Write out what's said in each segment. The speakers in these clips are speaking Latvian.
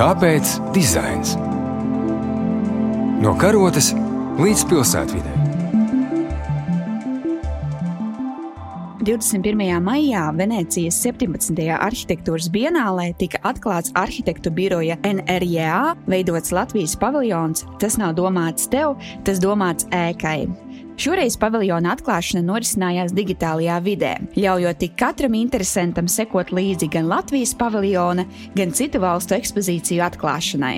Kāpēc dizains? No karotes līdz pilsētvidē. 21. maijā Venecijas 17. arhitektūras dienālē tika atklāts arhitektu biroja NRJA veidots Latvijas paviljons. Tas nav domāts tev, tas domāts ēkai. Šoreiz paviljona atklāšana norisinājās digitālajā vidē, ļaujot tik katram interesantam sekot līdzi gan Latvijas paviljona, gan citu valstu ekspozīciju atklāšanai.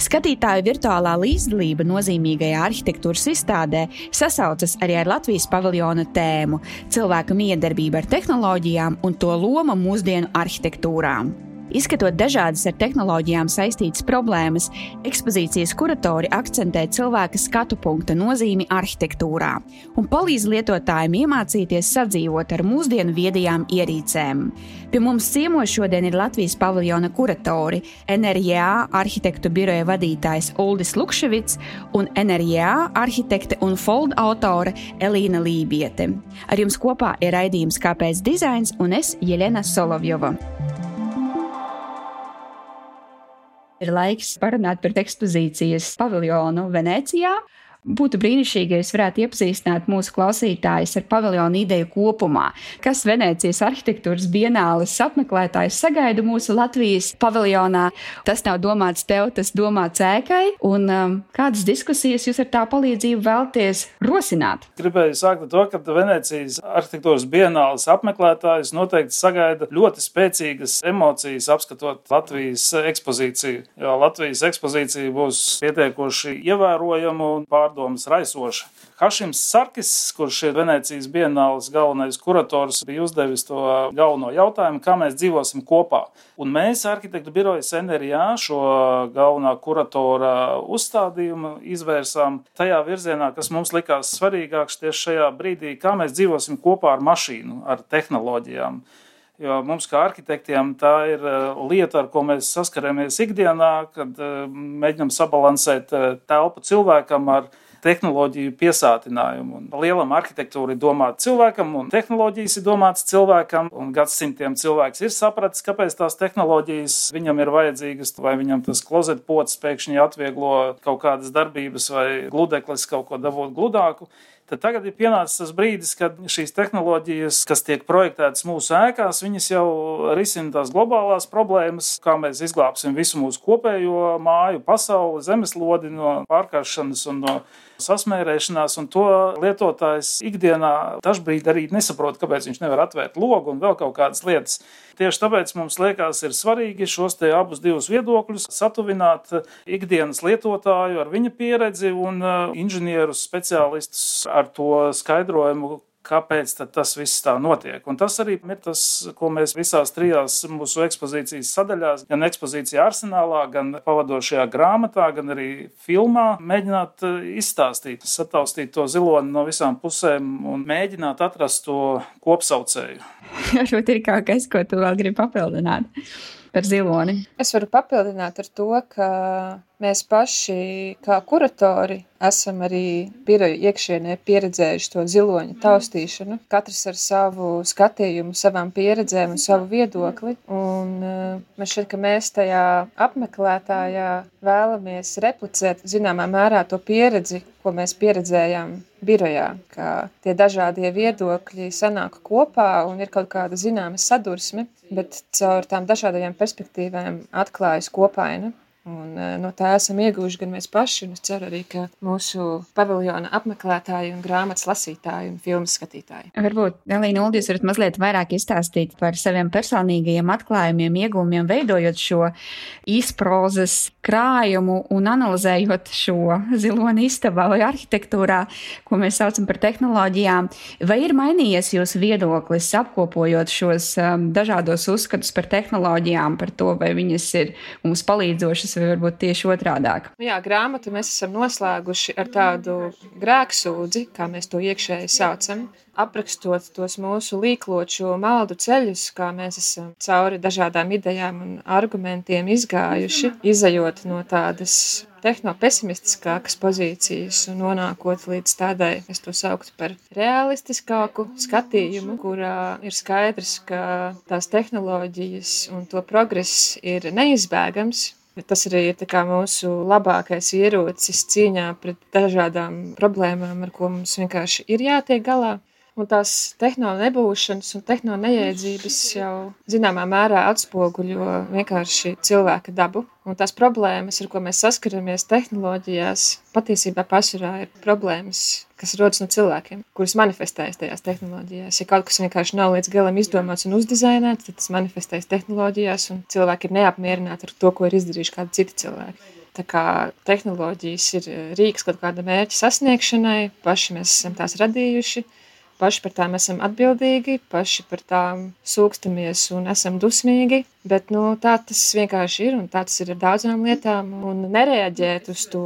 Skatītāju virtuālā līdzdalība nozīmīgajā arhitektūras izstādē sasaucas arī ar Latvijas paviljona tēmu - cilvēka miedarbība ar tehnoloģijām un to loma mūsdienu arhitektūrām. Izskatot dažādas ar tehnoloģijām saistītas problēmas, ekspozīcijas kuratori akcentē cilvēka skatu punkta nozīmi arhitektūrā un palīdz lietotājiem iemācīties sadzīvot ar mūsdienu viedajām ierīcēm. Pie mums ciemos šodien ir Latvijas paviljona kuratori, NRJA arhitektu biroja vadītājs Uldis Lukševits un NRJA arhitekte un folda autore Elīna Lībiete. Ar jums kopā ir raidījums Kāpēc dizains un es Jelena Solovjova. Ir laiks parunāt par ekspozīcijas paviljonu Venecijā. Būtu brīnišķīgi, ja jūs varētu iepazīstināt mūsu klausītājus ar paviljonu ideju kopumā. Kas Venecijas arhitektūras dienāles apmeklētājs sagaida mūsu Latvijas paviljonā? Tas nav domāts tev, tas domāts ēkai. Un um, kādas diskusijas jūs ar tā palīdzību vēlties rosināt? Gribēju sākt ar to, ka Venecijas arhitektūras dienāles apmeklētājs noteikti sagaida ļoti spēcīgas emocijas apskatot Latvijas ekspozīciju. Jo Latvijas ekspozīcija būs pietiekoši ievērojama un pār pārdomas raisoša. Hašims Sarkis, kurš ir Venecijas bienāles galvenais kurators, bija uzdevis to galveno jautājumu, kā mēs dzīvosim kopā. Un mēs, arhitektu birojas NRJā, šo galvenā kuratora uzstādījumu izvērsām tajā virzienā, kas mums likās svarīgāks tieši šajā brīdī, kā mēs dzīvosim kopā ar mašīnu, ar tehnoloģijām. Jo mums, kā arhitektiem, tā ir uh, lieta, ar ko mēs saskaramies ikdienā, kad uh, mēģinam sabalansēt uh, telpu cilvēkam ar tehnoloģiju piesātinājumu. Un lielam arhitektūra ir domāta cilvēkam, un tehnoloģijas ir domātas cilvēkam. Gadsimtiem cilvēks ir sapratis, kāpēc tās tehnoloģijas viņam ir vajadzīgas, vai viņam tas klozeta pocis pēkšņi atvieglo kaut kādas darbības, vai gludeklis kaut ko dabūt gludāku. Tad tagad ir pienācis tas brīdis, kad šīs tehnoloģijas, kas tiek projektētas mūsu ēkās, viņas jau risina tās globālās problēmas, kā mēs izglābsim visu mūsu kopējo māju, pasauli, zemeslodi no pārkaršanas un no sasmērēšanās, un to lietotājs ikdienā dažbrīd arī nesaprot, kāpēc viņš nevar atvērt logu un vēl kaut kādas lietas. Tieši tāpēc mums liekas, ir svarīgi šos te abus divus viedokļus satuvināt ikdienas lietotāju ar viņa pieredzi un uh, inženierus speciālistus ar to skaidrojumu, kāpēc tas viss tā notiek. Un tas arī ir tas, ko mēs visās trijās mūsu ekspozīcijas sadaļās, gan ekspozīcijā arsenālā, gan pavadošajā grāmatā, gan arī filmā, mēģināt eh, izstāstīt, sataustīt to ziloni no visām pusēm un mēģināt atrast to kopsaucēju. Varbūt ir kaut kas, ko tu vēl gribi papildināt par ziloni. Es varu papildināt ar to, ka mēs paši, kā kuratori, esam arī biroja iekšienē pieredzējuši to ziloņa taustīšanu. Katrs ar savu skatījumu, savām pieredzēm un savu viedokli. Un uh, man šķiet, ka mēs tajā apmeklētājā vēlamies replicēt zināmā mērā to pieredzi, ko mēs pieredzējām birojā, ka tie dažādie viedokļi sanāk kopā un ir kaut kāda zināma sadursme, bet caur tām dažādajām perspektīvām atklājas kopaina. Un, eh, no tā esam ieguvuši gan mēs paši, un es ceru arī, ka mūsu paviljona apmeklētāji un grāmatas lasītāji un filmu skatītāji. Varbūt, Elīna, jūs varat mazliet vairāk izstāstīt par saviem personīgajiem atklājumiem, iegūmiem, veidojot šo izprozes krājumu un analizējot šo ziloni istabā vai arhitektūrā, ko mēs saucam par tehnoloģijām. Vai ir mainījies jūsu viedoklis, apkopojot šos um, dažādos uzskatus par tehnoloģijām, par to, vai viņas ir mums palīdzošas puses, vai varbūt tieši otrādāk? Nu jā, grāmatu mēs esam noslēguši ar tādu grēksūdzi, kā mēs to iekšēji saucam. Aprakstot tos mūsu līkloču maldu ceļus, kā mēs esam cauri dažādām idejām un argumentiem izgājuši, izējot no tādas tehnopesimistiskākas pozīcijas un nonākot līdz tādai, es to sauktu par realistiskāku skatījumu, kurā ir skaidrs, ka tās tehnoloģijas un to progress ir neizbēgams, Tas arī ir mūsu labākais ierocis cīņā pret dažādām problēmām, ar ko mums vienkārši ir jātiek galā. Un tās tehnoloģija nebūšanas un tehnoloģija neiedzības jau zināmā mērā atspoguļo vienkārši cilvēka dabu. Un tās problēmas, ar ko mēs saskaramies tehnoloģijās, patiesībā pārsvarā ir problēmas, kas rodas no cilvēkiem, kuras manifestējas tajās tehnoloģijās. Ja kaut kas vienkārši nav līdz galam izdomāts un uzdizainēts, tad tas manifestējas tehnoloģijās, un cilvēki ir neapmierināti ar to, ko ir izdarījuši kādi citi cilvēki. Tā kā tehnoloģijas ir rīks kaut kāda mērķa sasniegšanai, paši mēs esam tās radījuši paši par tām esam atbildīgi, paši par tām sūkstamies un esam dusmīgi. Bet nu, tā tas vienkārši ir un tā tas ir ar daudzām lietām. Un nereaģēt uz to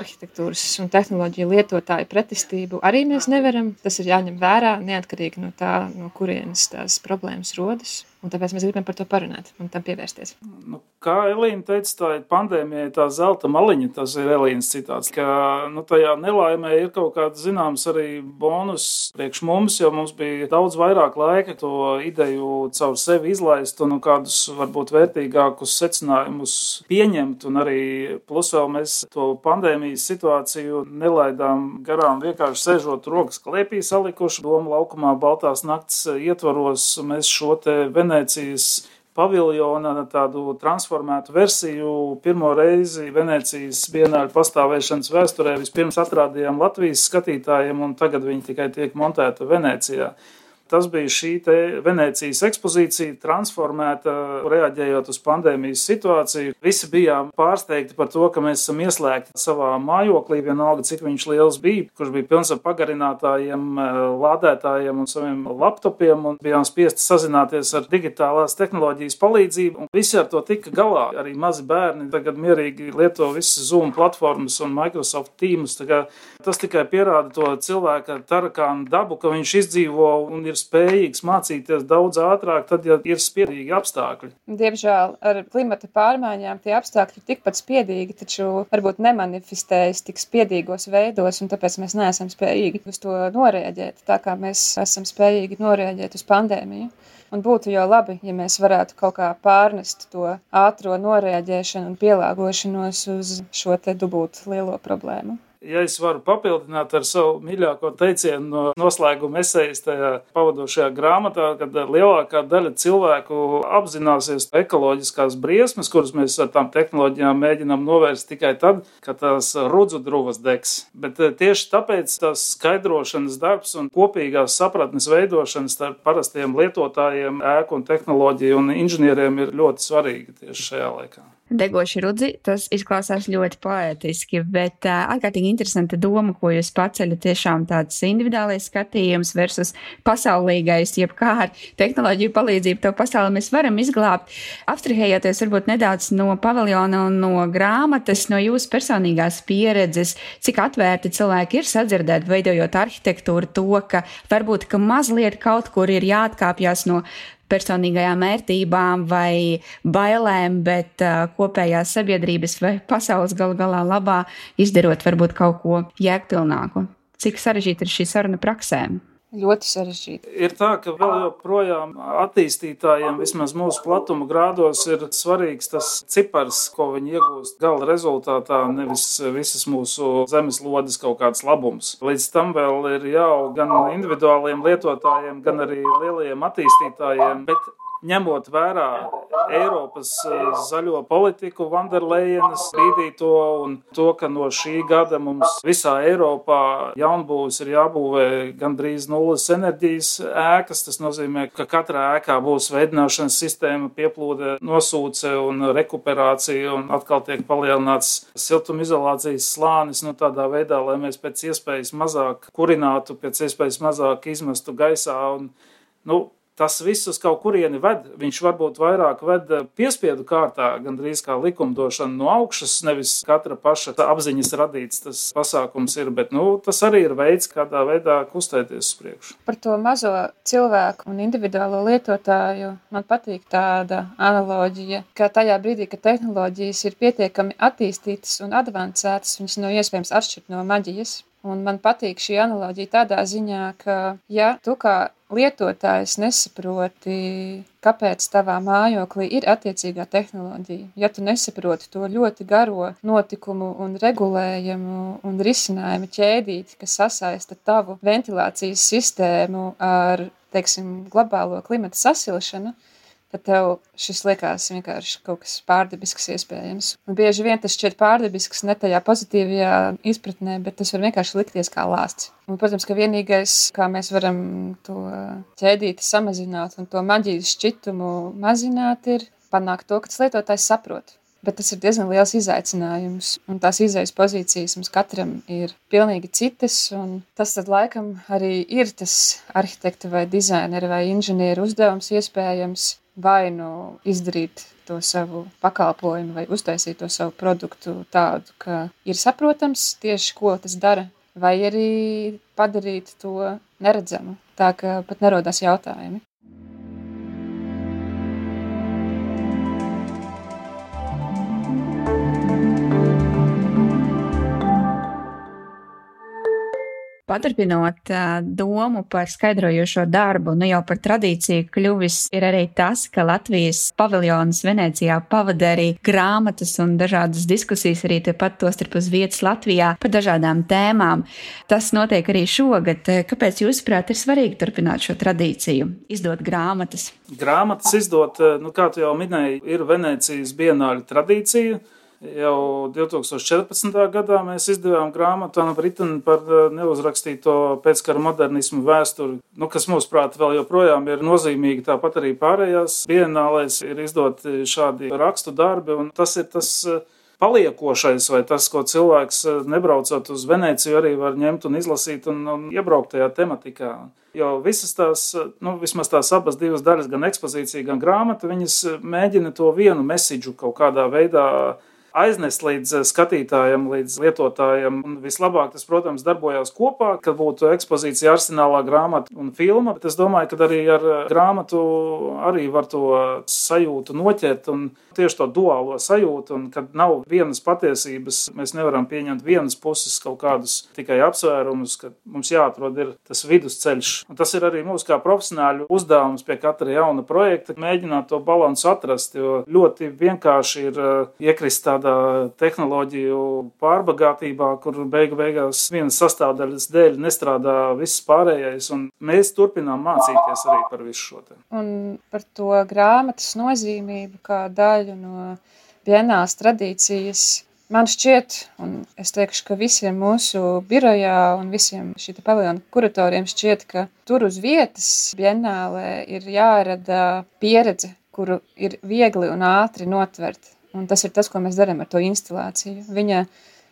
arhitektūras un tehnoloģiju lietotāju pretestību arī mēs nevaram. Tas ir jāņem vērā neatkarīgi no tā, no kurienes tās problēmas rodas. Un tāpēc mēs gribam par to parunāt un tam pievērsties. Nu, kā Elīna teica, tā ir pandēmija, tā zelta maliņa, tas ir Elīnas citāts, ka nu, tajā nelaimē ir kaut kāds zināms arī bonus priekš mums, jo mums bija daudz vairāk laika to ideju caur sevi izlaist un nu, kādus varbūt vērtīgākus secinājumus pieņemt. Un arī plus vēl mēs to pandēmijas situāciju nelaidām garām vienkārši sēžot rokas klēpī salikuši domu laukumā Baltās nakts ietvaros. Mēs šo te Venecijas paviljona tādu transformētu versiju. Pirmo reizi Venecijas bienāļu pastāvēšanas vēsturē vispirms atrādījām Latvijas skatītājiem, un tagad viņi tikai tiek montēta Venecijā. Tas bija šī Venecijas ekspozīcija, transformēta, reaģējot uz pandēmijas situāciju. Visi bijām pārsteigti par to, ka mēs esam ieslēgti savā mājoklī, vienalga cik viņš liels bija, kurš bija pilns ar pagarinātājiem, lādētājiem un saviem laptopiem, un bijām spiesti sazināties ar digitālās tehnoloģijas palīdzību, un visi ar to tika galā. Arī mazi bērni tagad mierīgi lieto visas Zoom platformas un Microsoft Teams. Tas tikai pierāda to cilvēka tarakānu dabu, ka viņš izdzīvo un ir spējīgs mācīties daudz ātrāk, tad, ja ir spiedīgi apstākļi. Diemžēl ar klimata pārmaiņām tie apstākļi ir tikpat spiedīgi, taču varbūt nemanifestējas tik spiedīgos veidos, un tāpēc mēs neesam spējīgi uz to noreaģēt, tā kā mēs esam spējīgi noreaģēt uz pandēmiju. Un būtu jau labi, ja mēs varētu kaut kā pārnest to ātro noreaģēšanu un pielāgošanos uz šo te dubultu lielo problēmu. Ja es varu papildināt ar savu mīļāko teicienu no noslēguma esejas tajā pavadošajā grāmatā, kad lielākā daļa cilvēku apzināsies ekoloģiskās briesmas, kuras mēs ar tām tehnoloģijām mēģinām novērst tikai tad, kad tās rudzu druvas degs. Bet eh, tieši tāpēc tas skaidrošanas darbs un kopīgās sapratnes veidošanas starp parastiem lietotājiem, ēku un tehnoloģiju un inženieriem ir ļoti svarīga tieši šajā laikā. Degoši rudzi, tas izklausās ļoti poētiski, bet uh, ārkārtīgi interesanta doma, ko jūs paceļat. Tiešām tāds individuālais skatījums versus pasaulīgais, jeb kā ar tehnoloģiju palīdzību to pasauli mēs varam izglābt. Abstrahējoties varbūt nedaudz no paviljona un no grāmatas, no jūsu personīgās pieredzes, cik atvērti cilvēki ir sadzirdēt, veidojot arhitektūru, to, ka varbūt ka mazliet kaut kur ir jāatkāpjas no personīgajām vērtībām vai bailēm, bet kopējās sabiedrības vai pasaules gal galā labā izdarot varbūt kaut ko jēgpilnāku. Cik sarežģīta ir šī saruna praksēm? Ļoti sarežģīti. Ir tā, ka vēl joprojām attīstītājiem, vismaz mūsu platuma grādos, ir svarīgs tas cipars, ko viņi iegūst gala rezultātā, nevis visas mūsu zemeslodes kaut kāds labums. Līdz tam vēl ir jāaug gan individuāliem lietotājiem, gan arī lielajiem attīstītājiem, bet ņemot vērā Eiropas eh, zaļo politiku, Vanderlejenas bīdīto un to, ka no šī gada mums visā Eiropā jaunbūvis ir jābūvē gandrīz nulles enerģijas ēkas. Tas nozīmē, ka katrā ēkā būs veidināšanas sistēma, pieplūde, nosūce un rekuperācija un atkal tiek palielināts siltumizolācijas slānis, nu tādā veidā, lai mēs pēc iespējas mazāk kurinātu, pēc iespējas mazāk izmestu gaisā un, nu, tas viss uz kaut kurieni ved. Viņš varbūt vairāk ved eh, piespiedu kārtā, gandrīz kā likumdošana no augšas, nevis katra paša apziņas radīts tas pasākums ir, bet nu, tas arī ir veids, kādā veidā kustēties uz priekšu. Par to mazo cilvēku un individuālo lietotāju man patīk tāda analoģija, ka tajā brīdī, kad tehnoloģijas ir pietiekami attīstītas un advancētas, viņas nav iespējams atšķirt no maģijas. Un man patīk šī analoģija tādā ziņā, ka, ja tu kā lietotājs nesaproti, kāpēc tavā mājoklī ir attiecīgā tehnoloģija, ja tu nesaproti to ļoti garo notikumu un regulējumu un risinājumu ķēdīti, kas sasaista tavu ventilācijas sistēmu ar, teiksim, globālo klimata sasilšanu, tad tev šis liekas vienkārši kaut kas pārdabisks iespējams. Un bieži vien tas šķiet pārdabisks ne tajā pozitīvajā izpratnē, bet tas var vienkārši likties kā lāsts. Un, protams, ka vienīgais, kā mēs varam to ķēdīti samazināt un to maģijas šķitumu mazināt, ir panākt to, ka tas lietotājs saprot. Bet tas ir diezgan liels izaicinājums, un tās izējas pozīcijas mums katram ir pilnīgi citas. Tas tad laikam arī ir tas arhitekta vai dizainera vai inženieru uzdevums iespējams vai nu izdarīt to savu pakalpojumu, vai uztaisīt to savu produktu tādu, ka ir saprotams tieši, ko tas dara, vai arī padarīt to neredzamu, tā ka pat nerodās jautājumi. Paturpinot domu par skaidrojošo darbu, nu jau par tradīciju kļuvis ir arī tas, ka Latvijas paviljons Venecijā pavada arī grāmatas un dažādas diskusijas arī tepat tostarp uz vietas Latvijā par dažādām tēmām. Tas notiek arī šogad. Kāpēc jūsuprāt ir svarīgi turpināt šo tradīciju, izdot grāmatas? Grāmatas izdot, nu kā tu jau minēji, ir Venecijas bienāļu tradīcija. Jau 2014. gadā mēs izdevām grāmatu Anna Britana par eh, neuzrakstīto pēckara modernismu vēsturi, nu, kas, mūsuprāt, vēl joprojām ir nozīmīga. Tāpat arī pārējās bienālēs ir izdoti šādi rakstu darbi, un tas ir tas eh, paliekošais, vai tas, ko cilvēks eh, nebraucot uz Venēciju, arī var ņemt un izlasīt un, un iebraukt tajā tematikā. Jo visas tās, nu, vismaz tās abas divas daļas, gan ekspozīcija, gan grāmata, viņas mēģina to vienu mesidžu kaut kādā veidā aiznest līdz eh, skatītājam, līdz lietotājam. Un vislabāk tas, protams, darbojās kopā, kad būtu ekspozīcija arsenālā grāmata un filma. Bet es domāju, ka arī ar eh, grāmatu arī var to sajūtu noķert un tieši to duālo sajūtu. Un kad nav vienas patiesības, mēs nevaram pieņemt vienas puses kaut kādus tikai apsvērumus, ka mums jāatrod ir tas vidusceļš. Un tas ir arī mūsu kā profesionāļu uzdevums pie katra jauna projekta, mēģināt to balansu atrast, jo ļoti vienkārši ir eh, iekrist tādā tādā tehnoloģiju pārbagātībā, kur beigu beigās vienas sastāvdaļas dēļ nestrādā viss pārējais, un mēs turpinām mācīties arī par visu šo te. Un par to grāmatas nozīmību kā daļu no vienās tradīcijas. Man šķiet, un es teikšu, ka visiem mūsu birojā un visiem šī paviljona kuratoriem šķiet, ka tur uz vietas bienālē ir jārada pieredze, kuru ir viegli un ātri notvert. Un tas ir tas, ko mēs darām ar to instalāciju. Viņa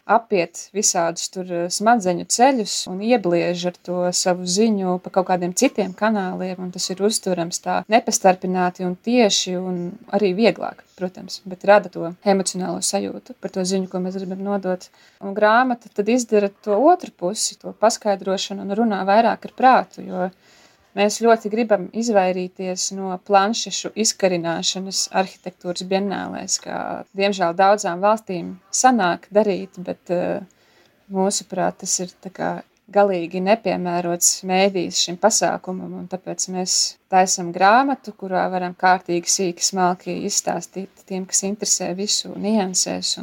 apiet visādus tur eh, smadzeņu ceļus un iebliež ar to savu ziņu pa kaut kādiem citiem kanāliem, un tas ir uzturams tā nepastarpināti un tieši un arī vieglāk, protams, bet rada to emocionālo sajūtu par to ziņu, ko mēs gribam nodot. Un grāmata tad izdara to otru pusi, to paskaidrošanu un runā vairāk ar prātu, jo Mēs ļoti gribam izvairīties no planšešu izkarināšanas arhitektūras bienālēs, kā diemžēl daudzām valstīm sanāk darīt, bet uh, mūsuprāt tas ir galīgi nepiemērots mēdījis šim pasākumam, tāpēc mēs taisam grāmatu, kurā varam kārtīgi sīki smalki izstāstīt tiem, kas interesē visu niansēs,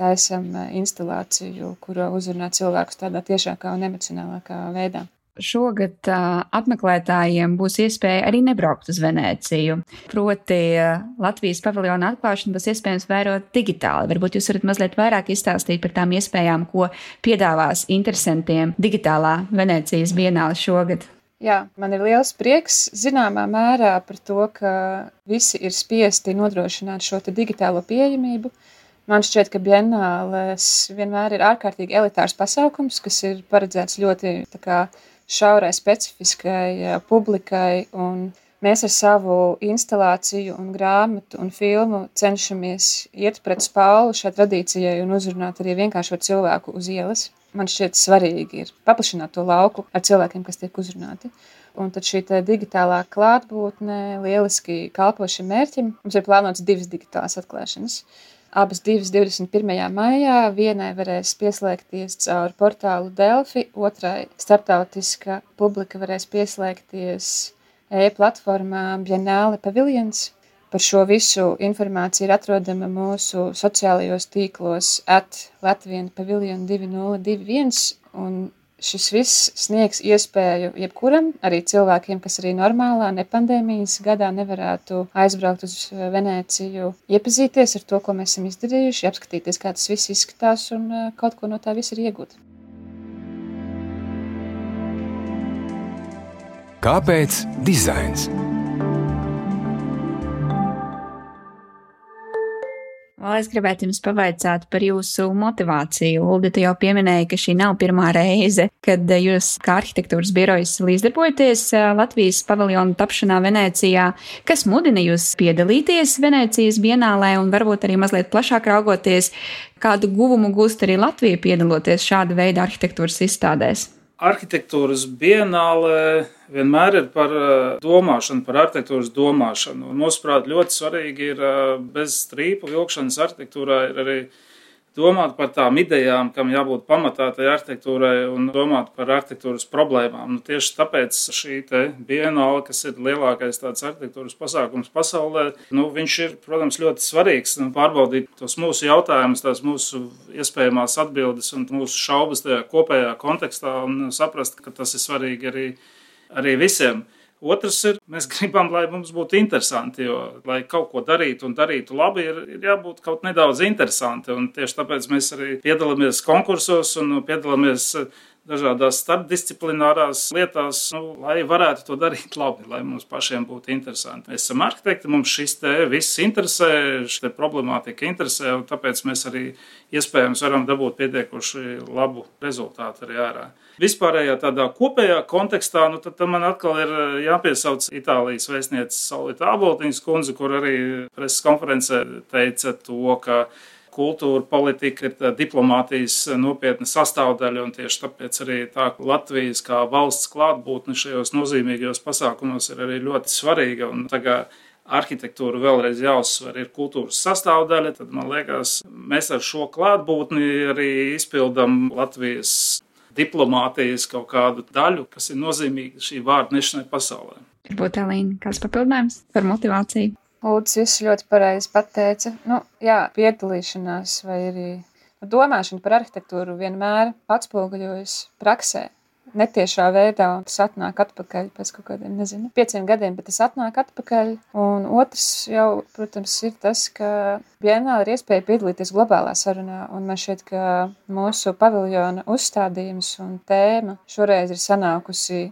taisam eh, instalāciju, kura uzrunā cilvēkus tādā tiešākā un emocionālākā veidā. Šogad uh, apmeklētājiem būs iespēja arī nebraukt uz Venēciju. Proti, uh, Latvijas paviljona atklāšanu būs iespējams vērot digitāli. Varbūt jūs varat mazliet vairāk izstāstīt par tām iespējām, ko piedāvās interesantiem digitālā Venēcijas bienāla šogad. Jā, man ir liels prieks zināmā mērā par to, ka visi ir spiesti nodrošināt šo digitālo pieejamību. Man šķiet, ka bienāles vienmēr ir ārkārtīgi elitārs pasākums, kas ir paredzēts ļoti kā, šaurai specifiskai publikai. Mēs ar savu instalāciju, un grāmatu un filmu cenšamies iet pret spālu šai tradīcijai un uzrunāt arī vienkāršo cilvēku uz ielas. Man šķiet svarīgi ir paplašināt to lauku ar cilvēkiem, kas tiek uzrunāti. Un tad šī digitālā klātbūtne lieliski kalpo šim mērķim. Mums ir plānotas divas digitālās atklāšanas. Abas divas 21. maijā vienai varēs pieslēgties caur portālu Delfi, otrai starptautiska publika varēs pieslēgties e-platformā Biennale Pavilions. Par šo visu informāciju ir atrodama mūsu sociālajos tīklos at Latvijas Pavilion 2021, un šis viss sniegs iespēju jebkuram, arī cilvēkiem, kas arī normālā, nepandēmijas gadā nevarētu aizbraukt uz Venēciju, iepazīties ar to, ko mēs esam izdarījuši, apskatīties, kā tas viss izskatās un eh, kaut ko no tā visa ir iegūt. Kāpēc dizains? Vēl es gribētu jums pavaicāt par jūsu motivāciju. Ulda, tu jau pieminēji, ka šī nav pirmā reize, kad jūs kā arhitektūras birojas līdzdarbojaties Latvijas paviljonu tapšanā Venecijā. Kas mudina jūs piedalīties Venecijas bienālē un varbūt arī mazliet plašāk raugoties, kādu guvumu gūst arī Latvija piedaloties šāda veida arhitektūras izstādēs? Arhitektūras bienālē vienmēr ir par eh, domāšanu, par arhitektūras domāšanu. Mūsuprāt, ļoti svarīgi ir eh, bez strīpu vilkšanas arhitektūrā ir arī domāt par tām idejām, kam jābūt pamatā tai arhitektūrai un domāt par arhitektūras problēmām. Nu, tieši tāpēc šī bienāla, kas ir lielākais tāds arhitektūras pasākums pasaulē, nu, viņš ir, protams, ļoti svarīgs. Nu, pārbaudīt tos mūsu jautājumus, tās mūsu iespējamās atbildes un mūsu šaubas tajā kopējā kontekstā un saprast, ka tas ir svarīgi arī, arī visiem. Otrs ir, mēs gribam, lai mums būtu interesanti, jo, lai kaut ko darītu un darītu labi, ir, ir jābūt kaut nedaudz interesanti. Un tieši tāpēc mēs arī piedalāmies konkursos un piedalāmies dažādās starpdisciplinārās lietās, nu, lai varētu to darīt labi, lai mums pašiem būtu interesanti. Mēs esam arhitekti, mums šis te viss interesē, šī problemātika interesē, un tāpēc mēs arī iespējams varam dabūt pietiekoši labu rezultātu arī ārā. Vispārējā tādā kopējā kontekstā, nu, tad man atkal ir jāpiesauc Itālijas vēstnieces Saulita Aboltiņas kundze, kur arī preses konferencē teica to, ka kultūra, politika ir diplomātijas nopietna sastāvdaļa, un tieši tāpēc arī tā Latvijas kā valsts klātbūtne šajos nozīmīgajos pasākumos ir arī ļoti svarīga. Arhitektūra vēlreiz jāuzsver, ir kultūras sastāvdaļa, tad man liekas, mēs ar šo klātbūtni arī izpildam Latvijas diplomātijas kaut kādu daļu, kas ir nozīmīga šī vārda nešanai pasaulē. Varbūt Elīna, kāds papildinājums par motivāciju? Lūdzu, viss ļoti pareizi pateica. Nu, jā, piedalīšanās vai arī domāšana par arhitektūru vienmēr atspoguļojas praksē. Netiešā veidā tas atnāk atpakaļ pēc kaut kādiem, nezinu, pieciem gadiem, bet tas atnāk atpakaļ. Un otrs jau, protams, ir tas, ka vienmēr ir iespēja piedalīties globālā sarunā. Un man šķiet, ka mūsu paviljona uzstādījums un tēma šoreiz ir sanākusi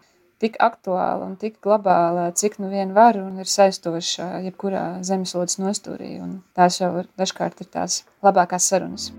tik aktuāla un tik globāla, cik nu vien var un ir saistoša jebkurā zemeslodes nostūrī. Un tās jau dažkārt ir tās labākās sarunas.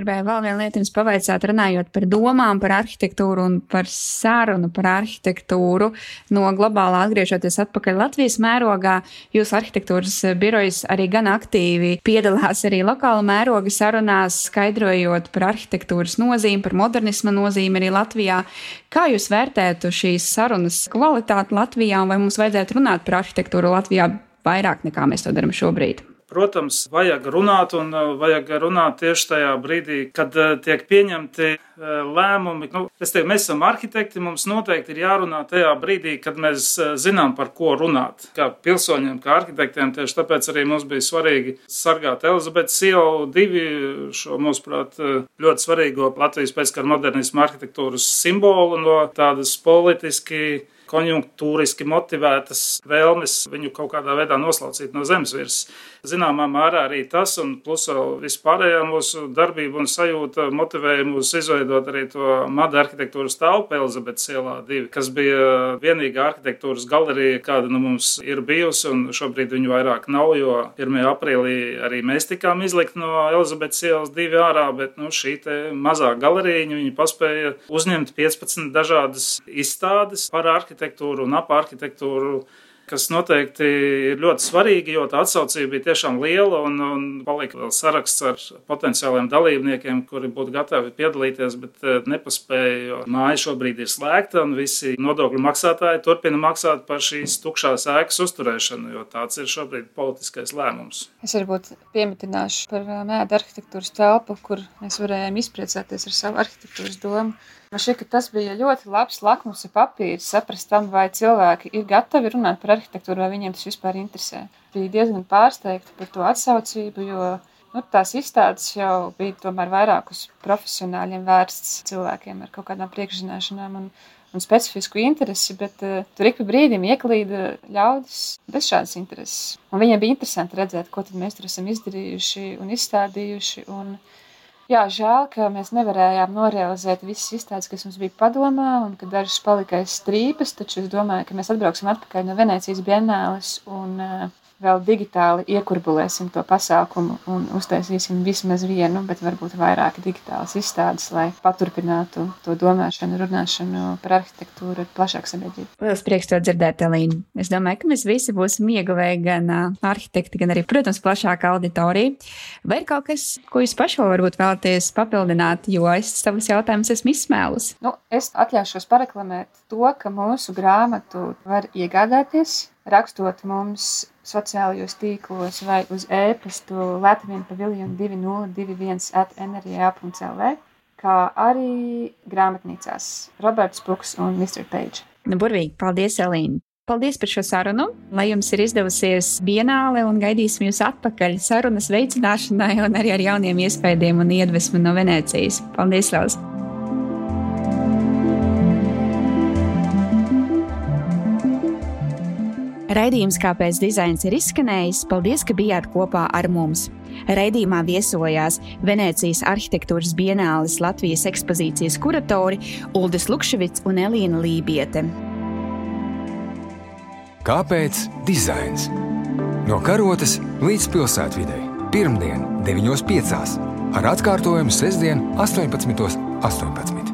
Gribēju vēl vienu lietu jums pavaicāt, runājot par domām par arhitektūru un par sarunu par arhitektūru. No globālā atgriežoties atpakaļ Latvijas mērogā, jūsu arhitektūras birojas arī gan aktīvi piedalās arī lokāla mēroga sarunās, skaidrojot par arhitektūras nozīmi, par modernisma nozīmi arī Latvijā. Kā jūs vērtētu šīs sarunas kvalitāti Latvijā un vai mums vajadzētu runāt par arhitektūru Latvijā vairāk nekā mēs to darām šobrīd? Protams, vajag runāt, un uh, vajag runāt tieši tajā brīdī, kad uh, tiek pieņemti uh, lēmumi. Nu, es teiktu, mēs esam arhitekti, mums noteikti ir jārunā tajā brīdī, kad mēs zinām, par ko runāt. Kā pilsoņiem, kā arhitektiem, tieši tāpēc arī mums bija svarīgi sargāt Elizabetes ielu divi šo, mūsuprāt, ļoti svarīgo Latvijas pēckara modernismu arhitektūras simbolu no tādas politiski konjunktūriski motivētas vēlmes viņu kaut kādā veidā noslaucīt no zemes virsmas. Zināmā mērā arī tas, un plus vēl vispārējā mūsu darbība un sajūta motivēja mūs izveidot arī to mada arhitektūras telpu Elizabetes ielā divi, kas bija vienīgā arhitektūras galerija, kāda nu mums ir bijusi, un šobrīd viņu vairāk nav, jo 1. aprīlī arī mēs tikām izlikt no Elizabetes ielas divi ārā, bet nu, šī mazā galerija viņi paspēja uzņemt 15 dažādas izstādes par arhitektūru un ap arhitektūru kas noteikti ir ļoti svarīgi, jo tā atsaucība bija tiešām liela un, un palika vēl saraksts ar potenciāliem dalībniekiem, kuri būtu gatavi piedalīties, bet eh, nepaspēja, jo māja šobrīd ir slēgta un visi nodokļu maksātāji turpina maksāt par šīs tukšās ēkas uzturēšanu, jo tāds ir šobrīd politiskais lēmums. Es varbūt piemitināšu par mēda arhitektūras telpu, kur mēs varējām izpriecāties ar savu arhitektūras domu. Man šķiet, ka tas bija ļoti labs lakmusa papīrs, saprast tam, vai cilvēki ir gatavi runāt par arhitektūru, vai viņiem tas vispār interesē. Bija diezgan pārsteigta par to atsaucību, jo nu, tās izstādes jau bija tomēr vairāk uz profesionāļiem vērsts cilvēkiem ar kaut kādām priekšzināšanām un, un specifisku interesi, bet uh, tur ik pa brīdim ieklīda ļaudis bez šādas intereses. Un viņiem bija interesanti redzēt, ko mēs tur esam izdarījuši un izstādījuši. Un, Jā, žēl, ka mēs nevarējām norealizēt visas izstādes, kas mums bija padomā, un ka dažas palika aiz strīpas. Taču es domāju, ka mēs atbrauksim atpakaļ no Venecijas Bienāles un uh, vēl digitāli iekurbulēsim to pasākumu un uztaisīsim vismaz vienu, bet varbūt vairāk digitālas izstādes, lai paturpinātu to domāšanu, runāšanu par arhitektūru ar plašāku sabiedrību. Lielas prieks to dzirdēt, Elīna. Es domāju, ka mēs visi būsim ieguvēji gan arhitekti, gan arī, protams, plašāka auditorija. Vai ir kaut kas, ko jūs paši varbūt vēlaties papildināt, jo es savus jautājumus esmu izsmēlus? Nu, es atļaušos pareklamēt to, ka mūsu grāmatu var iegādāties rakstot mums sociālajos tīklos vai uz e-pastu Latvijas paviljonu 2021 at nrj.lv, kā arī grāmatnīcās Roberts Puks un Mr. Page. Nu, burvīgi, paldies, Elīna! Paldies par šo sarunu. Lai jums ir izdevusies vienāle un gaidīsim jūs atpakaļ sarunas veicināšanai un arī ar jauniem iespējām un iedvesmu no Venecijas. Paldies, Lārs! Raidījums, kāpēc dizains ir izskanējis, paldies, ka bijāt kopā ar mums. Raidījumā viesojās Venecijas arhitektūras bienāles Latvijas ekspozīcijas kuratori Uldis Lukševits un Elīna Lībiete. Kāpēc dizains? No karotes līdz pilsētvidē. Pirmdien, 9.5. ar atkārtojumu sestdien, 18.18. 18.